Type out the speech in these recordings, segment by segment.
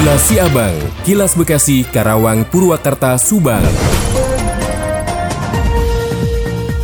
Kilas Siabang, Kilas Bekasi, Karawang, Purwakarta, Subang.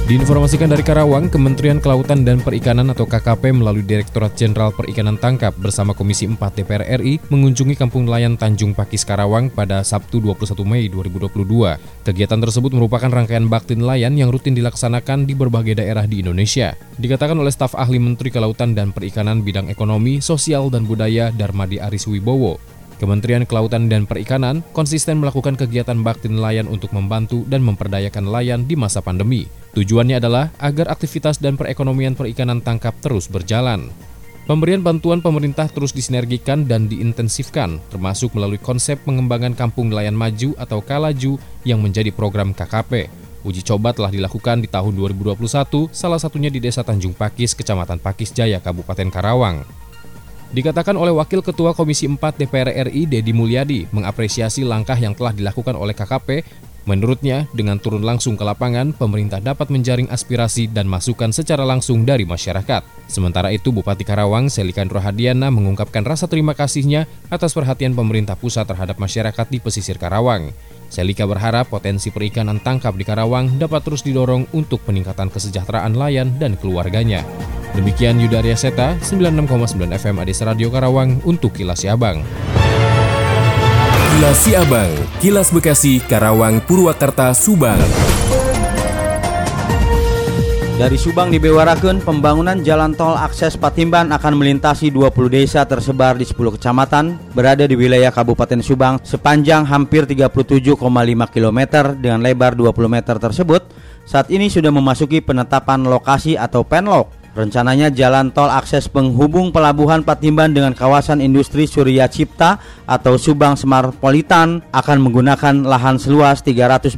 Diinformasikan dari Karawang, Kementerian Kelautan dan Perikanan atau KKP melalui Direktorat Jenderal Perikanan Tangkap bersama Komisi 4 DPR RI mengunjungi Kampung Nelayan Tanjung Pakis Karawang pada Sabtu 21 Mei 2022. Kegiatan tersebut merupakan rangkaian bakti nelayan yang rutin dilaksanakan di berbagai daerah di Indonesia. Dikatakan oleh staf ahli Menteri Kelautan dan Perikanan bidang ekonomi, sosial, dan budaya Darmadi Aris Wibowo. Kementerian Kelautan dan Perikanan konsisten melakukan kegiatan bakti nelayan untuk membantu dan memperdayakan nelayan di masa pandemi. Tujuannya adalah agar aktivitas dan perekonomian perikanan tangkap terus berjalan. Pemberian bantuan pemerintah terus disinergikan dan diintensifkan, termasuk melalui konsep pengembangan kampung nelayan maju atau Kalaju yang menjadi program KKP. Uji coba telah dilakukan di tahun 2021, salah satunya di Desa Tanjung Pakis, Kecamatan Pakis Jaya, Kabupaten Karawang. Dikatakan oleh Wakil Ketua Komisi 4 DPR RI Dedi Mulyadi mengapresiasi langkah yang telah dilakukan oleh KKP. Menurutnya, dengan turun langsung ke lapangan, pemerintah dapat menjaring aspirasi dan masukan secara langsung dari masyarakat. Sementara itu, Bupati Karawang, Selikan Rohadiana mengungkapkan rasa terima kasihnya atas perhatian pemerintah pusat terhadap masyarakat di pesisir Karawang. Selika berharap potensi perikanan tangkap di Karawang dapat terus didorong untuk peningkatan kesejahteraan nelayan dan keluarganya. Demikian Yuda Arya Seta, 96,9 FM Adis Radio Karawang untuk Kilas Siabang. Kilas Siabang, Kilas Bekasi, Karawang, Purwakarta, Subang. Dari Subang dibewarakan pembangunan jalan tol akses Patimban akan melintasi 20 desa tersebar di 10 kecamatan berada di wilayah Kabupaten Subang sepanjang hampir 37,5 km dengan lebar 20 meter tersebut saat ini sudah memasuki penetapan lokasi atau penlok Rencananya jalan tol akses penghubung pelabuhan Patimban dengan kawasan industri Surya Cipta atau Subang Semarpolitan akan menggunakan lahan seluas 340,115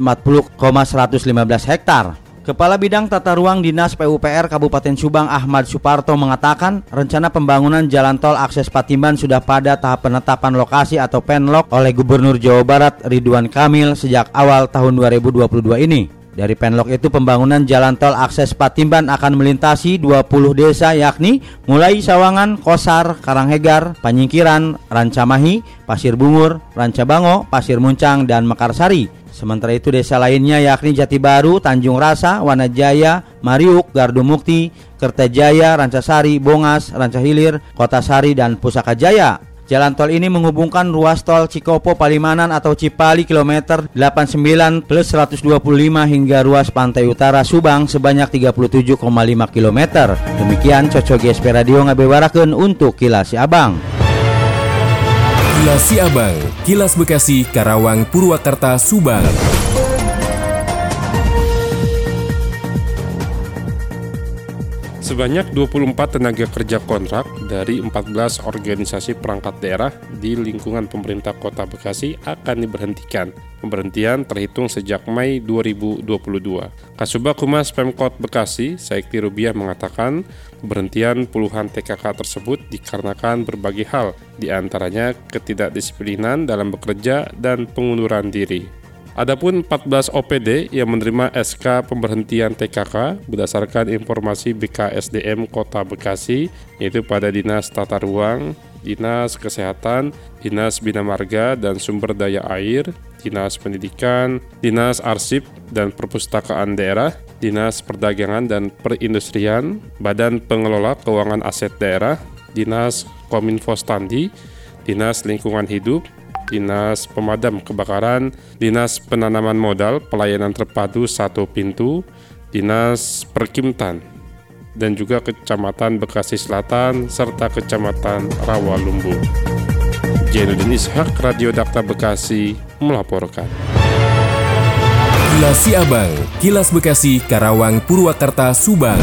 hektar. Kepala Bidang Tata Ruang Dinas PUPR Kabupaten Subang Ahmad Suparto mengatakan rencana pembangunan jalan tol akses Patimban sudah pada tahap penetapan lokasi atau penlok oleh Gubernur Jawa Barat Ridwan Kamil sejak awal tahun 2022 ini. Dari Penlok itu pembangunan jalan tol akses Patimban akan melintasi 20 desa yakni mulai Sawangan, Kosar, Karanghegar, Panyingkiran, Rancamahi, Pasir Bungur, Rancabango, Pasir Muncang, dan Mekarsari. Sementara itu desa lainnya yakni Jati Baru, Tanjung Rasa, Wanajaya, Mariuk, Gardu Mukti, Kertajaya, Rancasari, Bongas, Rancahilir, Kota Sari, dan Pusaka Jaya. Jalan tol ini menghubungkan ruas tol Cikopo Palimanan atau Cipali kilometer 89 plus 125 hingga ruas pantai utara Subang sebanyak 37,5 km. Demikian Coco GSP Radio ngabewarakeun untuk Kilas Abang. Kilas Abang, Kilas Bekasi, Karawang, Purwakarta, Subang. Sebanyak 24 tenaga kerja kontrak dari 14 organisasi perangkat daerah di lingkungan pemerintah Kota Bekasi akan diberhentikan. Pemberhentian terhitung sejak Mei 2022. Kasubag Humas Pemkot Bekasi, Saikti Rubiah mengatakan pemberhentian puluhan TKK tersebut dikarenakan berbagai hal, di antaranya ketidakdisiplinan dalam bekerja dan pengunduran diri. Adapun 14 OPD yang menerima SK pemberhentian TKK berdasarkan informasi BKSDM Kota Bekasi yaitu pada Dinas Tata Ruang, Dinas Kesehatan, Dinas Bina Marga dan Sumber Daya Air, Dinas Pendidikan, Dinas Arsip dan Perpustakaan Daerah, Dinas Perdagangan dan Perindustrian, Badan Pengelola Keuangan Aset Daerah, Dinas Kominfo Standi, Dinas Lingkungan Hidup, Dinas Pemadam Kebakaran, Dinas Penanaman Modal, Pelayanan Terpadu Satu Pintu, Dinas Perkimtan, dan juga Kecamatan Bekasi Selatan, serta Kecamatan Rawalumbu. Jainuddin Ishak, Radio Dakta Bekasi, melaporkan. Kilas Siabang, Kilas Bekasi, Karawang, Purwakarta, Subang.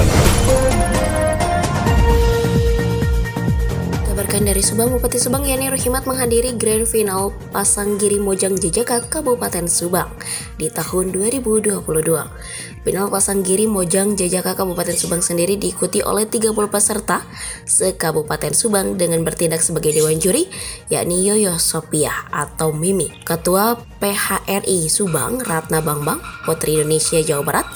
Dari Subang, Bupati Subang Yani Rohimat menghadiri Grand Final Pasanggiri Mojang Jejaka Kabupaten Subang di tahun 2022. Final Pasanggiri Mojang Jejaka Kabupaten Subang sendiri diikuti oleh 30 peserta se-Kabupaten Subang dengan bertindak sebagai dewan juri yakni Yoyo Sophia atau Mimi, Ketua PHRI Subang Ratna Bangbang, Putri Indonesia Jawa Barat,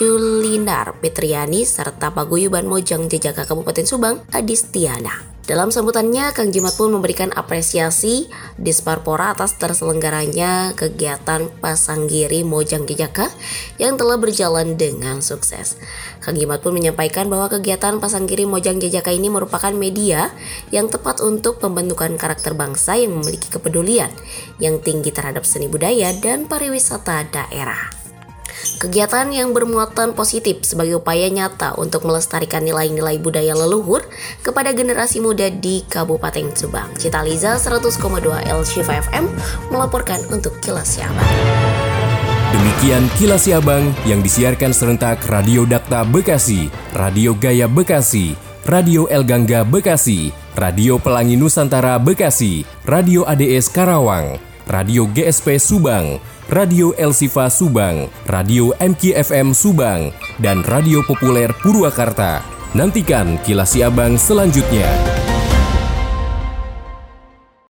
Julindar Petriani serta Paguyuban Mojang Jejaka Kabupaten Subang Adistiana. Dalam sambutannya, Kang Jimat pun memberikan apresiasi Disparpora atas terselenggaranya kegiatan Pasanggiri Mojang Jejaka yang telah berjalan dengan sukses. Kang Jimat pun menyampaikan bahwa kegiatan Pasanggiri Mojang Jejaka ini merupakan media yang tepat untuk pembentukan karakter bangsa yang memiliki kepedulian yang tinggi terhadap seni budaya dan pariwisata daerah. Kegiatan yang bermuatan positif sebagai upaya nyata untuk melestarikan nilai-nilai budaya leluhur kepada generasi muda di Kabupaten Subang. Cita Liza 100,2 L Shiva FM melaporkan untuk Kilas Siabang. Demikian Kilas Siabang yang disiarkan serentak Radio Dakta Bekasi, Radio Gaya Bekasi, Radio El Gangga Bekasi, Radio Pelangi Nusantara Bekasi, Radio ADS Karawang, Radio GSP Subang, Radio El Sifa Subang, Radio MKFM Subang, dan Radio Populer Purwakarta. Nantikan kilas Siabang selanjutnya.